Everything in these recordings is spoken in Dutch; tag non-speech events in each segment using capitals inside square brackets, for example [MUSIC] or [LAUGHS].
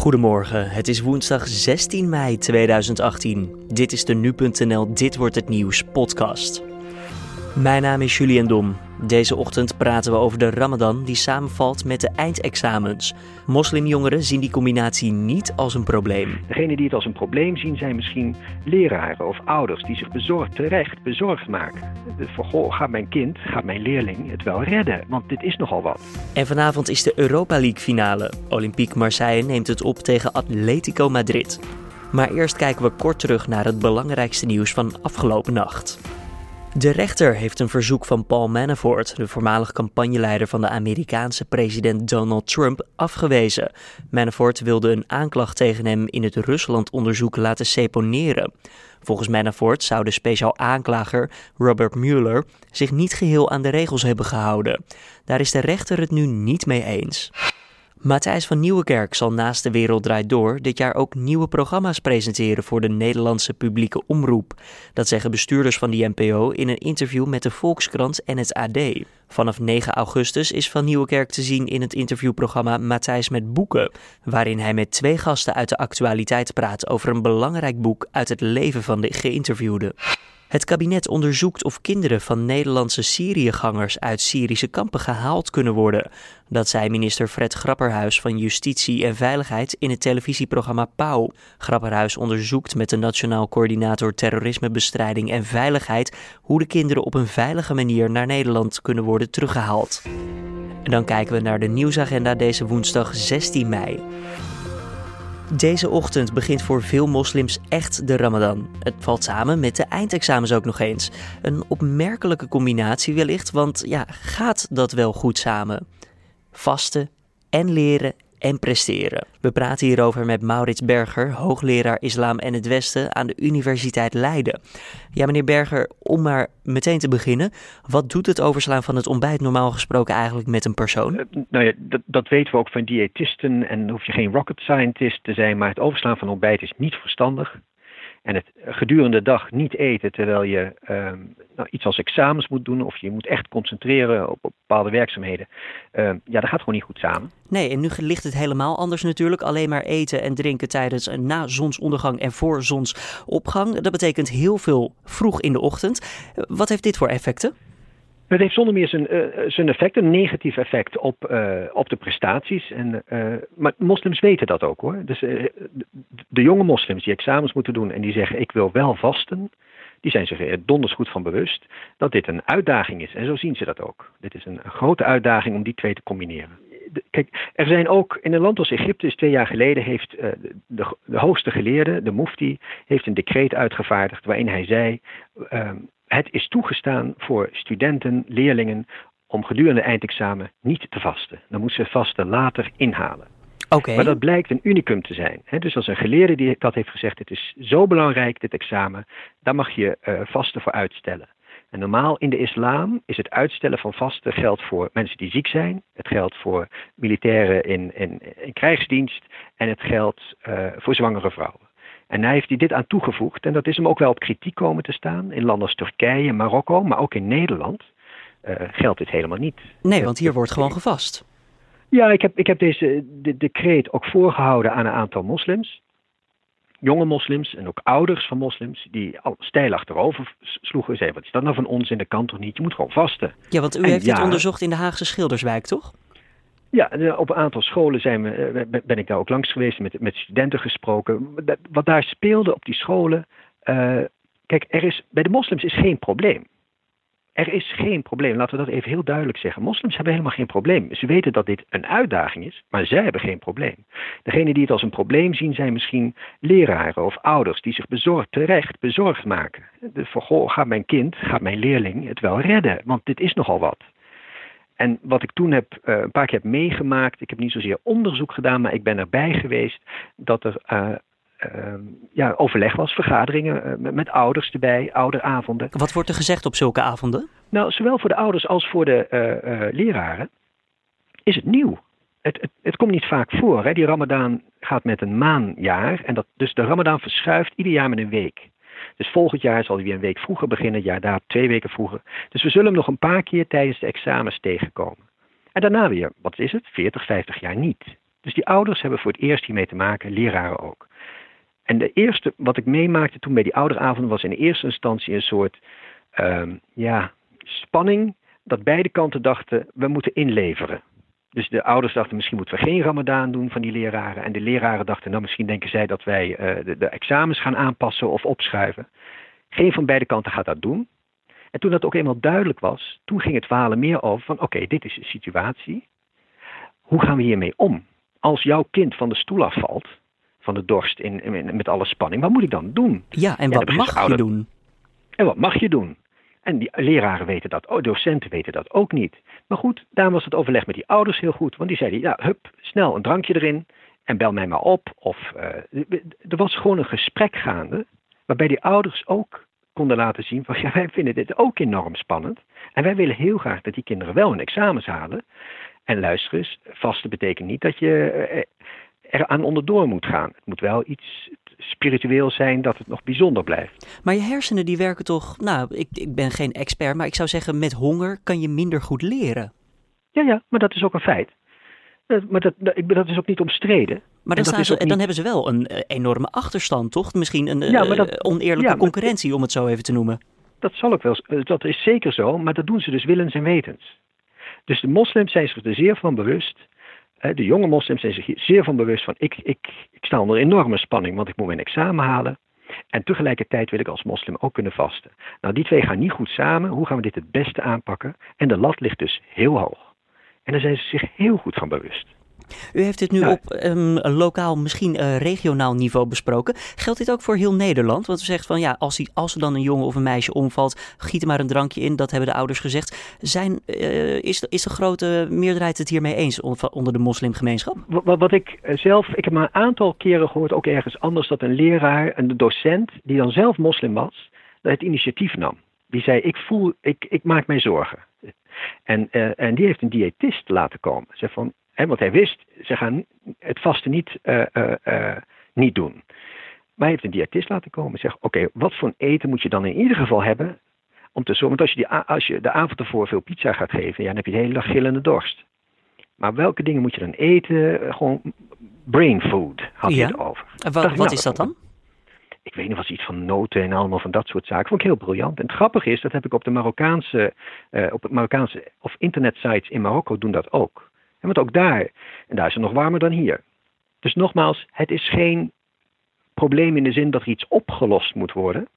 Goedemorgen, het is woensdag 16 mei 2018. Dit is de Nu.nl Dit Wordt Het Nieuws podcast. Mijn naam is Julian Dom. Deze ochtend praten we over de Ramadan die samenvalt met de eindexamens. Moslimjongeren zien die combinatie niet als een probleem. Degenen die het als een probleem zien zijn misschien leraren of ouders die zich bezorgd, terecht bezorgd maken. Van goh, gaat mijn kind, gaat mijn leerling het wel redden? Want dit is nogal wat. En vanavond is de Europa League finale. Olympique Marseille neemt het op tegen Atletico Madrid. Maar eerst kijken we kort terug naar het belangrijkste nieuws van afgelopen nacht. De rechter heeft een verzoek van Paul Manafort, de voormalig campagneleider van de Amerikaanse president Donald Trump, afgewezen. Manafort wilde een aanklacht tegen hem in het Rusland-onderzoek laten seponeren. Volgens Manafort zou de speciaal aanklager Robert Mueller zich niet geheel aan de regels hebben gehouden. Daar is de rechter het nu niet mee eens. Matthijs van Nieuwekerk zal naast De Wereld Draait Door dit jaar ook nieuwe programma's presenteren voor de Nederlandse publieke omroep. Dat zeggen bestuurders van de NPO in een interview met de Volkskrant en het AD. Vanaf 9 augustus is Van Nieuwekerk te zien in het interviewprogramma Matthijs met Boeken, waarin hij met twee gasten uit de actualiteit praat over een belangrijk boek uit het leven van de geïnterviewde. Het kabinet onderzoekt of kinderen van Nederlandse Syriëgangers uit Syrische kampen gehaald kunnen worden. Dat zei minister Fred Grapperhuis van Justitie en Veiligheid in het televisieprogramma Pauw. Grapperhuis onderzoekt met de Nationaal Coördinator Terrorismebestrijding en Veiligheid hoe de kinderen op een veilige manier naar Nederland kunnen worden teruggehaald. En dan kijken we naar de nieuwsagenda deze woensdag 16 mei. Deze ochtend begint voor veel moslims echt de Ramadan. Het valt samen met de eindexamens ook nog eens. Een opmerkelijke combinatie wellicht, want ja, gaat dat wel goed samen? Vasten en leren en presteren. We praten hierover met Maurits Berger, hoogleraar Islam en het Westen aan de Universiteit Leiden. Ja, meneer Berger, om maar meteen te beginnen, wat doet het overslaan van het ontbijt normaal gesproken eigenlijk met een persoon? Uh, nou ja, dat, dat, weten we ook van diëtisten en hoef je geen rocket scientist te zijn, maar het overslaan van ontbijt is niet verstandig. En het gedurende de dag niet eten terwijl je uh, nou, iets als examens moet doen of je moet echt concentreren op, bepaalde werkzaamheden. Uh, ja, dat gaat gewoon niet goed samen. Nee, en nu ligt het helemaal anders natuurlijk. Alleen maar eten en drinken tijdens en na zonsondergang en voor zonsopgang. Dat betekent heel veel vroeg in de ochtend. Wat heeft dit voor effecten? Het heeft zonder meer zijn, uh, zijn effect, een negatief effect op, uh, op de prestaties. En, maar moslims weten dat ook hoor. Dus de jonge moslims die examens moeten doen en die zeggen ik wil wel vasten, die zijn zich er donders goed van bewust dat dit een uitdaging is. En zo zien ze dat ook. Dit is een, grote uitdaging om die twee te combineren. kijk, er zijn ook in een land als Egypte, is twee jaar geleden, heeft de, de hoogste geleerde, de mufti, heeft een decreet uitgevaardigd waarin hij zei ehm, het is toegestaan voor studenten, leerlingen, om gedurende eindexamen niet te vasten. Dan moeten ze vasten later inhalen. Okay. Maar dat blijkt een unicum te zijn. dus als een geleerde die dat heeft gezegd, het is zo belangrijk, dit examen, daar mag je uh, vasten voor uitstellen. En normaal in de islam is het uitstellen van vasten geldt voor mensen die ziek zijn, het geldt voor militairen in, in, in krijgsdienst en het geldt uh, voor zwangere vrouwen. En hij heeft hij dit aan toegevoegd. En dat is hem ook wel op kritiek komen te staan. In landen als Turkije, Marokko, maar ook in Nederland uh, geldt dit helemaal niet. Nee, want hier wordt gewoon gevast. Ja, ik heb, ik heb deze de decreet ook voorgehouden aan een aantal moslims. Jonge moslims en ook ouders van moslims die al stijl achterover sloegen. Zeiden, wat is dat nou van ons in de kant toch niet? Je moet gewoon vasten. Ja, want u heeft ja, dit onderzocht in de Haagse Schilderswijk, toch? Ja, op een aantal scholen zijn we, eh, ben ik daar ook langs geweest, met, met studenten gesproken. Wat daar speelde op die scholen. Uh, kijk, er is, bij de moslims is geen probleem. Er is geen probleem. Laten we dat even heel duidelijk zeggen. Moslims hebben helemaal geen probleem. Ze weten dat dit een uitdaging is, maar zij hebben geen probleem. Degenen die het als een probleem zien, zijn misschien leraren of ouders die zich bezorgd, terecht bezorgd maken. Van, goh, gaat mijn kind, gaat mijn leerling het wel redden? Want dit is nogal wat. En wat ik toen heb, uh, een paar keer heb meegemaakt, ik heb niet zozeer onderzoek gedaan, maar ik ben erbij geweest dat er uh, uh, ja, overleg was, vergaderingen met, met, ouders erbij, ouderavonden. Wat wordt er gezegd op zulke avonden? Nou, zowel voor de ouders als voor de leraren is het nieuw. Het, het, het, komt niet vaak voor. Hè? Die Ramadan gaat met een maanjaar. En dat, dus de Ramadan verschuift ieder jaar met een week. Dus volgend jaar zal hij weer een week vroeger beginnen, jaar daar twee weken vroeger. Dus we zullen hem nog een paar keer tijdens de examens tegenkomen. En daarna weer, wat is het, 40, 50 jaar niet. Dus die ouders hebben voor het eerst hiermee te maken, leraren ook. En de eerste wat ik meemaakte toen bij die ouderavond was in eerste instantie een soort ehm, ja, spanning dat beide kanten dachten we moeten inleveren. Dus de ouders dachten misschien moeten we geen ramadaan doen van die leraren. En de leraren dachten nou misschien denken zij dat wij uh, de, de, examens gaan aanpassen of opschuiven. Geen van beide kanten gaat dat doen. En toen dat ook eenmaal duidelijk was, toen ging het verhalen meer over van oké, dit is de situatie. Hoe gaan we hiermee om? Als jouw kind van de stoel afvalt, van de dorst in, in met alle spanning, wat moet ik dan doen? Ja, en wat mag je doen? En wat mag je doen? En die leraren weten dat, oh, docenten weten dat ook niet. Maar goed, daar was het overleg met die ouders heel goed. Want die zeiden, ja, hup, snel een drankje erin en bel mij maar op. Of uh, er was gewoon een gesprek gaande, waarbij die ouders ook konden laten zien van, ja, wij vinden dit ook enorm spannend. En wij willen heel graag dat die kinderen wel hun examens halen. En luister eens, vasten betekent niet dat je eh, er aan onderdoor moet gaan. Het moet wel iets spiritueel zijn dat het nog bijzonder blijft. Maar je hersenen die werken toch, nou, ik, ik ben geen expert, maar ik zou zeggen met honger kan je minder goed leren. Ja, ja, maar dat is ook een feit. Maar dat, dat, dat is ook niet omstreden. Maar dan, staan ze, dan hebben ze wel een eh, enorme achterstand, toch? Misschien een ja, uh, oneerlijke concurrentie, om het zo even te noemen. Dat zal ook wel, eh, dat is zeker zo, maar dat doen ze dus willens en wetens. Dus de moslims zijn zich er zeer van bewust de jonge moslims zijn zich zeer van bewust van ik, ik, ik sta onder enorme spanning, want ik moet mijn examen halen. En tegelijkertijd wil ik als moslim ook kunnen vasten. Nou, die twee gaan niet goed samen. Hoe gaan we dit het beste aanpakken? En de lat ligt dus heel hoog. En daar zijn ze zich heel goed van bewust. U heeft dit nu op um, lokaal, misschien uh, regionaal niveau besproken. Geldt dit ook voor heel Nederland? Want u zegt van ja, als, die, als er dan een jongen of een meisje omvalt, giet er maar een drankje in. Dat hebben de ouders gezegd. Zijn, uh, is, de, is de grote meerderheid het hiermee eens onder de moslimgemeenschap? Wat, wat ik eh, zelf, ik heb maar een aantal keren gehoord, ook ergens anders, dat een leraar, een docent, die dan zelf moslim was, het initiatief nam. Die zei, ik voel, ik, ik maak mij zorgen. En, uh, en die heeft een diëtist laten komen. Ze van, want hij wist, ze gaan het vaste niet, uh, uh, niet doen. Maar hij heeft een diëtist laten komen en zegt: Oké, wat voor eten moet je dan in ieder geval hebben om te zorgen? Want als je, die, als je de avond ervoor veel pizza gaat geven, ja, dan heb je de hele dag gillende dorst. Maar welke dingen moet je dan eten? Gewoon brain food had je het over. Wat, wat nou, is dat dan? Ik weet niet, was iets van noten en allemaal van dat soort zaken. Vond ik heel briljant. En het grappige is, dat heb ik op de Marokkaanse, uh, op het Marokkaanse of internetsites in Marokko doen dat ook. Want ook daar, en daar is het nog warmer dan hier. Dus nogmaals, het is geen probleem in de zin dat er iets opgelost moet worden.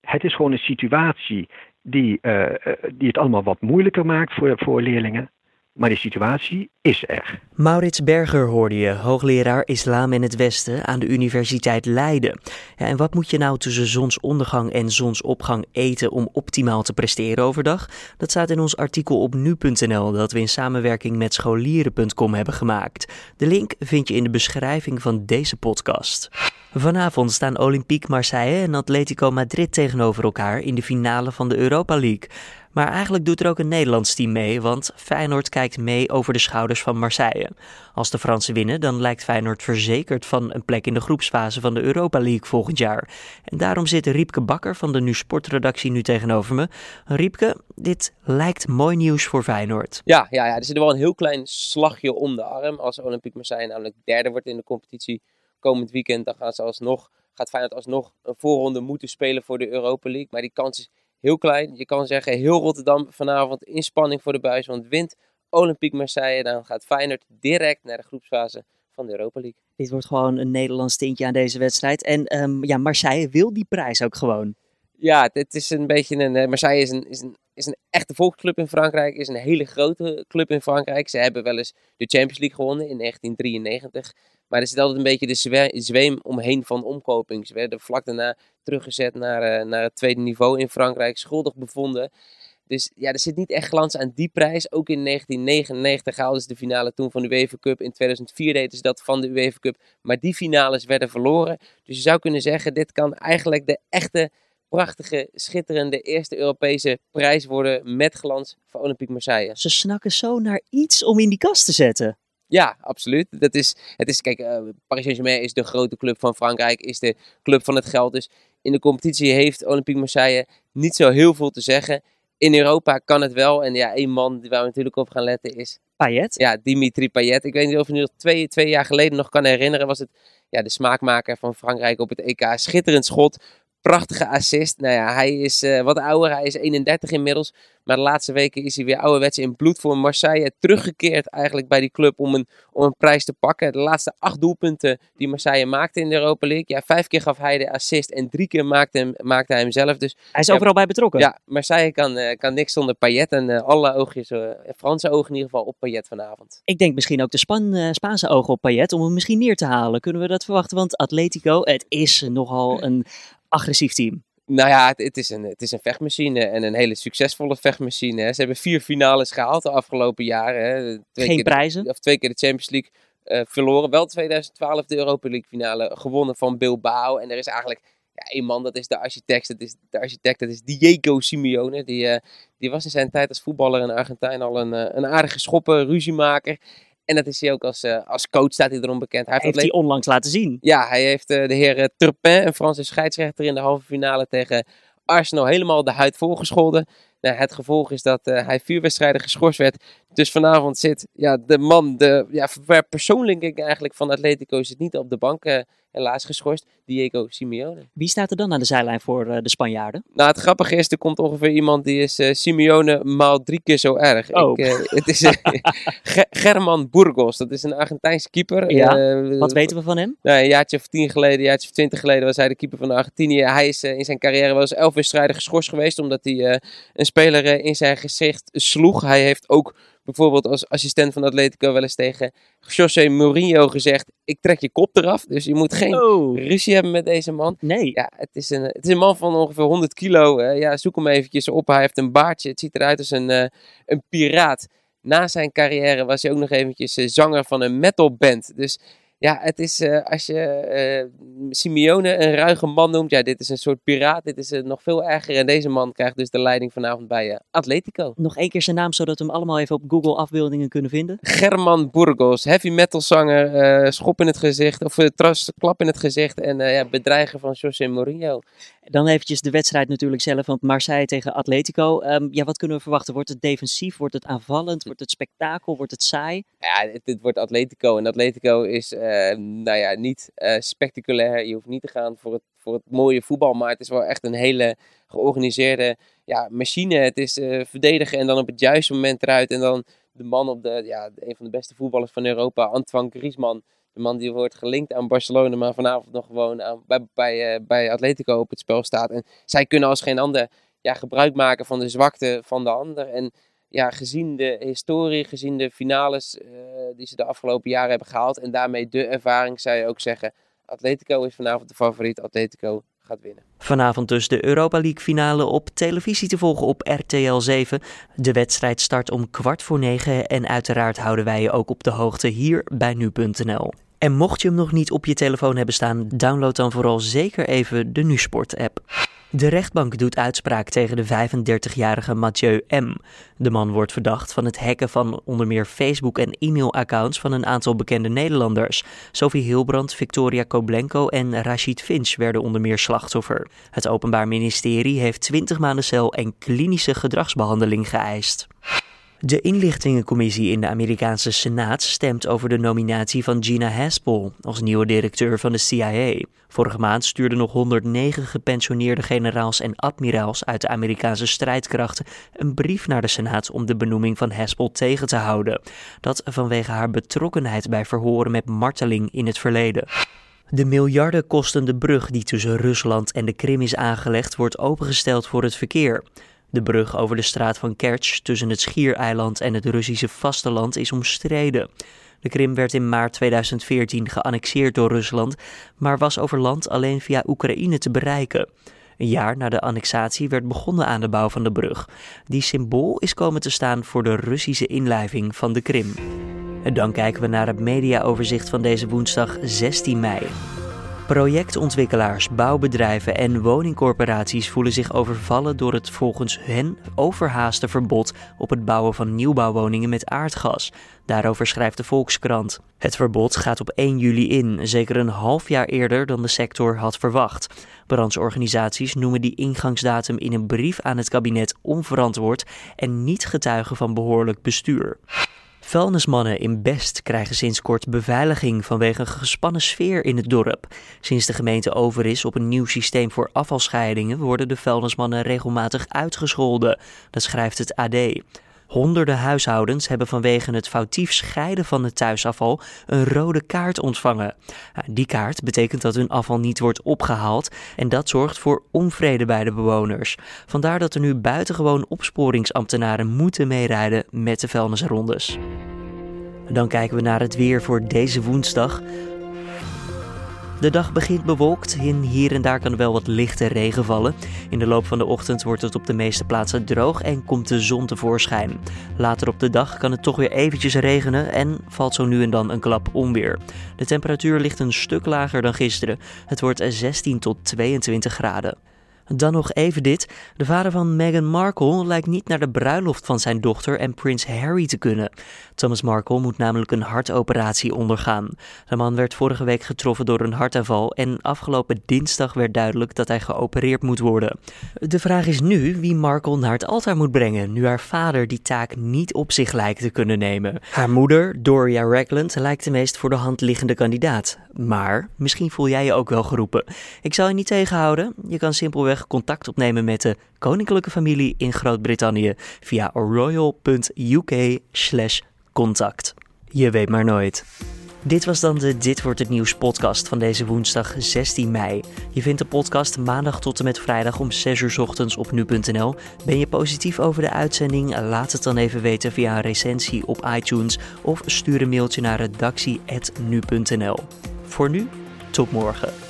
Het is gewoon een situatie die, uh, die het allemaal wat moeilijker maakt voor, voor leerlingen. Maar die situatie is er. Maurits Berger hoorde je, hoogleraar islam in het Westen aan de Universiteit Leiden. Ja, en wat moet je nou tussen zonsondergang en zonsopgang eten om optimaal te presteren overdag? Dat staat in ons artikel op nu.nl dat we in samenwerking met scholieren.com hebben gemaakt. De link vind je in de beschrijving van deze podcast. Vanavond staan Olympique Marseille en Atletico Madrid tegenover elkaar in de finale van de Europa League. Maar eigenlijk doet er ook een Nederlands team mee, want Feyenoord kijkt mee over de schouders van Marseille. Als de Fransen winnen, dan lijkt Feyenoord verzekerd van een plek in de groepsfase van de Europa League volgend jaar. En daarom zit Riepke Bakker van de Nu Sportredactie nu tegenover me. Riepke, dit lijkt mooi nieuws voor Feyenoord. Ja, ja, ja, er zit wel een heel klein slagje om de arm. Als Olympique Marseille namelijk derde wordt in de competitie komend weekend, dan gaan ze alsnog, gaat Feyenoord alsnog een voorronde moeten spelen voor de Europa League. Maar die kans is heel klein. Je kan zeggen, heel Rotterdam vanavond in spanning voor de buis. Want wint Olympique Marseille, dan gaat Feyenoord direct naar de groepsfase van de Europa League. Dit wordt gewoon een Nederlands tintje aan deze wedstrijd. En um, ja, Marseille wil die prijs ook gewoon. Ja, het is een beetje een. Eh, Marseille is een, is een, is een echte volksclub in Frankrijk. Is een hele grote club in Frankrijk. Ze hebben wel eens de Champions League gewonnen in 1993. Maar er zit altijd een beetje de zweem omheen van omkoping. Ze werden vlak daarna teruggezet naar, uh, naar het tweede niveau in Frankrijk, schuldig bevonden. Dus ja, er zit niet echt glans aan die prijs. Ook in 1999 haalden ze de finale toen van de UEFA Cup. In 2004 deden ze dat van de UEFA Cup. Maar die finales werden verloren. Dus je zou kunnen zeggen, dit kan eigenlijk de echte, prachtige, schitterende eerste Europese prijs worden met glans voor Olympique Marseille. Ze snakken zo naar iets om in die kast te zetten. Ja, absoluut. Dat is, het is, kijk, uh, Paris Saint-Germain is de grote club van Frankrijk, is de club van het geld. Dus in de competitie heeft Olympique Marseille niet zo heel veel te zeggen. In Europa kan het wel. En ja, één man waar we natuurlijk op gaan letten is Payet? Ja, Dimitri Payet. Ik weet niet of je nu nog twee, twee jaar geleden nog kan herinneren. Was het ja, de smaakmaker van Frankrijk op het EK. Schitterend schot prachtige assist. Nou ja, hij is uh, wat ouder. Hij is 31 inmiddels. Maar de laatste weken is hij weer ouderwets in bloed voor Marseille. Teruggekeerd eigenlijk bij die club om een, om een prijs te pakken. De laatste acht doelpunten die Marseille maakte in de Europa League. Ja, vijf keer gaf hij de assist en drie keer maakte, hem, maakte hij hem zelf. Dus, hij is overal bij betrokken. Ja, Marseille kan, uh, kan niks zonder Payet. En uh, alle oogjes, Franse ogen in ieder geval, op Payet vanavond. Ik denk misschien ook de Span, Spaanse ogen op Payet om hem misschien neer te halen. Kunnen we dat verwachten? Want Atletico, het is nogal een agressief team. Nou ja, het, het, is een, het is een vechtmachine en een hele succesvolle vechtmachine. Ze hebben vier finales gehaald de afgelopen jaren. Hè. Twee Geen keer prijzen? De, of twee keer de Champions League uh, verloren. Wel 2012 de Europa League finale gewonnen van Bilbao. En er is eigenlijk ja, één man, dat is de architect. Dat is de architect, dat is Diego Simeone. Die, uh, die was in zijn tijd als voetballer in Argentijn al een, uh, een aardige schopper, ruziemaker. En dat is hij ook als, uh, als coach, staat hij erom bekend. Hij heeft, hij onlangs laten zien. Ja, hij heeft uh, de heer uh, Turpin, een Franse scheidsrechter, in de halve finale tegen Arsenal helemaal de huid volgescholden. Nou, het gevolg is dat hij vier wedstrijden geschorst werd. Dus vanavond zit ja, de man, de ja, persoonlijk eigenlijk van Atletico, zit niet op de bank helaas geschorst, Diego Simeone. Wie staat er dan aan de zijlijn voor uh, de Spanjaarden? Nou, het grappige is, er komt ongeveer iemand die is Simeone maal drie keer zo erg. Oh. Ik, het is [LAUGHS] German Burgos, dat is een Argentijnse keeper. Ja. Wat weten we van hem? Nou, een jaartje of tien geleden, een jaartje of twintig geleden was hij de keeper van Argentinië. Hij is in zijn carrière wel eens elf wedstrijden geschorst geweest, omdat hij een speler in zijn gezicht sloeg. Hij heeft ook bijvoorbeeld als assistent van Atletico wel eens tegen José Mourinho gezegd: Ik trek je kop eraf. Dus je moet geen oh. ruzie hebben met deze man. Nee. Ja, het is een, het is een man van ongeveer 100 kilo. Uh, ja, zoek hem eventjes op. Hij heeft een baardje. Het ziet eruit als een, uh, een piraat. Na zijn carrière was hij ook nog eventjes uh, zanger van een metalband. Dus ja, het is uh, als je uh, Simeone een ruige man noemt, ja, dit is een soort piraat. Dit is uh, nog veel erger. En deze man krijgt dus de leiding vanavond bij Atletico. Nog één keer zijn naam, zodat we hem allemaal even op Google afbeeldingen kunnen vinden. German Burgos, heavy metal zanger, schop in het gezicht, of tras, klap in het gezicht en ja, bedreiger van José Mourinho. Dan eventjes de wedstrijd natuurlijk zelf, want Marseille tegen Atletico. Um, ja, wat kunnen we verwachten? Wordt het defensief? Wordt het aanvallend? Wordt het spektakel? Wordt het saai? Ja, dit, dit wordt Atletico. En Atletico is, nou ja, niet uh, spectaculair. Je hoeft niet te gaan voor het, voor het mooie voetbal. Maar het is wel echt een hele georganiseerde ja, machine. Het is uh, verdedigen en dan op het juiste moment eruit. En dan de man op de, ja, een van de beste voetballers van Europa, Antoine Griezmann. De man die wordt gelinkt aan Barcelona, maar vanavond nog gewoon aan, bij, bij, bij Atletico op het spel staat. En zij kunnen als geen ander ja, gebruik maken van de zwakte van de ander. En ja, gezien de historie, gezien de finales uh, die ze de afgelopen jaren hebben gehaald. En daarmee de ervaring, zou je ook zeggen. Atletico is vanavond de favoriet. Atletico gaat winnen. Vanavond dus de Europa League finale op televisie te volgen op RTL 7. De wedstrijd start om kwart voor negen en uiteraard houden wij je ook op de hoogte hier bij nu.nl. En mocht je hem nog niet op je telefoon hebben staan, download dan vooral zeker even de NuSport-app. De rechtbank doet uitspraak tegen de 35-jarige Mathieu M. De man wordt verdacht van het hacken van onder meer Facebook- en e-mailaccounts van een aantal bekende Nederlanders. Sophie Hilbrand, Victoria Koblenko en Rashid Finch werden onder meer slachtoffer. Het Openbaar Ministerie heeft 20 maanden cel en klinische gedragsbehandeling geëist. De inlichtingencommissie in de Amerikaanse Senaat stemt over de nominatie van Gina Haspel als nieuwe directeur van de CIA. Vorige maand stuurden nog 109 gepensioneerde generaals en admiraals uit de Amerikaanse strijdkrachten een brief naar de Senaat om de benoeming van Haspel tegen te houden. Dat vanwege haar betrokkenheid bij verhoren met marteling in het verleden. De miljarden kostende brug die tussen Rusland en de Krim is aangelegd wordt opengesteld voor het verkeer. De brug over de straat van Kerch tussen het Schiereiland en het Russische vasteland is omstreden. De Krim werd in maart 2014 geannexeerd door Rusland, maar was over land alleen via Oekraïne te bereiken. Een jaar na de annexatie werd begonnen aan de bouw van de brug. Die symbool is komen te staan voor de Russische inlijving van de Krim. En dan kijken we naar het mediaoverzicht van deze woensdag 16 mei. Projectontwikkelaars, bouwbedrijven en woningcorporaties voelen zich overvallen door het volgens hen overhaaste verbod op het bouwen van nieuwbouwwoningen met aardgas. Daarover schrijft de Volkskrant. Het verbod gaat op 1 juli in, zeker een half jaar eerder dan de sector had verwacht. Brancheorganisaties noemen die ingangsdatum in een brief aan het kabinet onverantwoord en niet getuigen van behoorlijk bestuur. Vuilnismannen in Best krijgen sinds kort beveiliging vanwege een gespannen sfeer in het dorp. Sinds de gemeente over is op een nieuw systeem voor afvalscheidingen worden de vuilnismannen regelmatig uitgescholden. Dat schrijft het AD. Honderden huishoudens hebben vanwege het foutief scheiden van het thuisafval een rode kaart ontvangen. Die kaart betekent dat hun afval niet wordt opgehaald en dat zorgt voor onvrede bij de bewoners. Vandaar dat er nu buitengewoon opsporingsambtenaren moeten meerijden met de vuilnisrondes. Dan kijken we naar het weer voor deze woensdag. De dag begint bewolkt. Hier en daar kan wel wat lichte regen vallen. In de loop van de ochtend wordt het op de meeste plaatsen droog en komt de zon tevoorschijn. Later op de dag kan het toch weer eventjes regenen en valt zo nu en dan een klap onweer. De temperatuur ligt een stuk lager dan gisteren. Het wordt 16 tot 22 graden. Dan nog even dit. De vader van Meghan Markle lijkt niet naar de bruiloft van zijn dochter en prins Harry te kunnen. Thomas Markle moet namelijk een hartoperatie ondergaan. De man werd vorige week getroffen door een hartaanval en afgelopen dinsdag werd duidelijk dat hij geopereerd moet worden. De vraag is nu wie Markle naar het altaar moet brengen, nu haar vader die taak niet op zich lijkt te kunnen nemen. Haar moeder, Doria Ragland, lijkt de meest voor de hand liggende kandidaat. Maar misschien voel jij je ook wel geroepen. Ik zal je niet tegenhouden. Je kan simpelweg contact opnemen met de koninklijke familie in Groot-Brittannië via royal.uk/contact. Je weet maar nooit. Dit was dan de Dit wordt het nieuws podcast van deze woensdag 16 mei. Je vindt de podcast maandag tot en met vrijdag om 6 uur ochtends op nu.nl. Ben je positief over de uitzending? Laat het dan even weten via een recensie op iTunes of stuur een mailtje naar redactie@nu.nl. Voor nu, tot morgen.